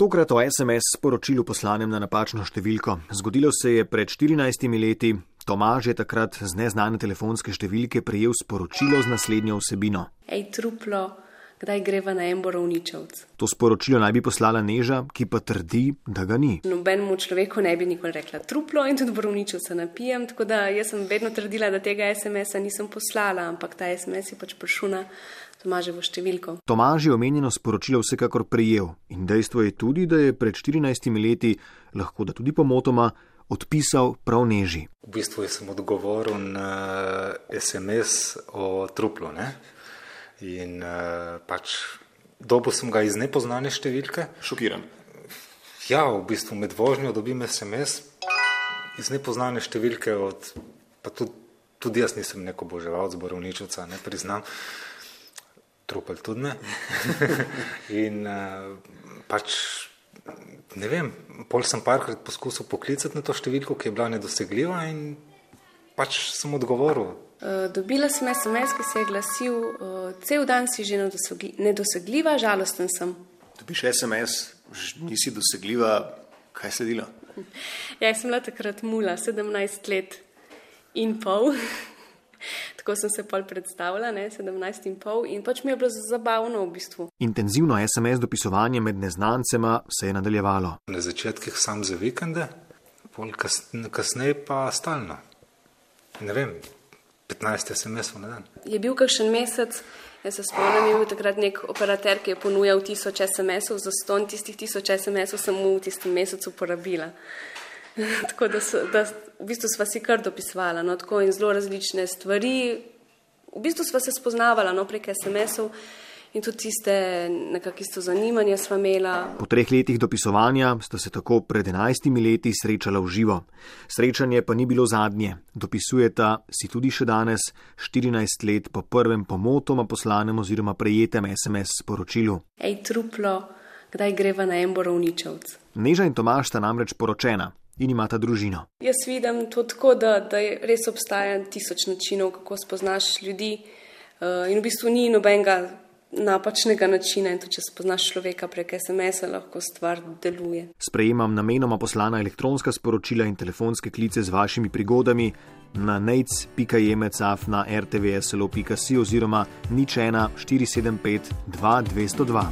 Tokrat o SMS sporočilu poslanem na napačno številko. Zgodilo se je pred 14 leti. Tomaž je takrat z neznane telefonske številke prejel sporočilo z naslednjo vsebino. Ej, truplo, kdaj greva na en borovničevc? To sporočilo naj bi poslala Neža, ki pa trdi, da ga ni. Nobenemu človeku ne bi nikoli rekla truplo in tudi borovničevca napijem, tako da jaz sem vedno trdila, da tega SMS-a nisem poslala, ampak ta SMS je pač prišel na Tomaževo številko. Tomaž je omenjeno sporočilo vsekakor prejel in dejstvo je tudi, da je pred 14 leti, lahko da tudi pomotoma, odpisal prav Neži. V bistvu sem odgovoril na SMS o truplu. Ne? In uh, pač dobil sem ga iz nepoznane številke. Šokiran. Ja, v bistvu med vožnjo dobim SMS iz nepoznane številke, od, pa tudi, tudi jaz nisem neko boževalc, borovničevca, ne priznam. Trupel tudi ne. In uh, pač ne vem, pol sem parkrat poskusil poklicati na to številko, ki je bila nedosegljiva in pač sem odgovoril. Uh, dobila sem SMS, ki se je glasil, uh, cel dan si že nedosegljiva, žalosten sem. Dobiš SMS, nisi dosegljiva, kaj je sledilo? Ja, jaz sem bila takrat mula, 17 let in pol. Tako sem se pol predstavljala, ne, 17 in pol in pač mi je bilo zabavno v bistvu. Intenzivno SMS dopisovanje med neznancema se je nadaljevalo. Na začetkih sam za vikende, pol kas, kasneje pa stalno. Ne vem, 15 SMS-ov na dan. Je bil kakšen mesec, jaz se spomnim, je bil takrat nek operater, ki je ponujal tisoč SMS-ov, za ston tistih tisoč SMS-ov sem mu v tistem mesecu porabila. tako da, so, da v bistvu sva si kar dopisovala, no, tako in zelo različne stvari. V bistvu sva se spoznavala no, prek SMS-ov in tudi tiste nekakšne isto zanimanje sva imela. Po treh letih dopisovanja sta se tako pred 11 leti srečala v živo. Srečanje pa ni bilo zadnje. Dopisujeta si tudi še danes, 14 let po prvem pomotoma poslanem oziroma prejetem SMS sporočilu. Ej, truplo, kdaj greva na en borovničevc? Neža in Tomaš sta namreč poročena in imata družino. Jaz vidim to tako, da, da res obstaja tisoč načinov, kako spoznaš ljudi uh, in v bistvu ni nobenega napačnega načina in tudi če spoznaš človeka prek SMS-a, lahko stvar deluje. Sprejemam namenoma poslana elektronska sporočila in telefonske klice z vašimi prigodami na nec.jemecaf na rtvslo.si oziroma nič 1 475 2202.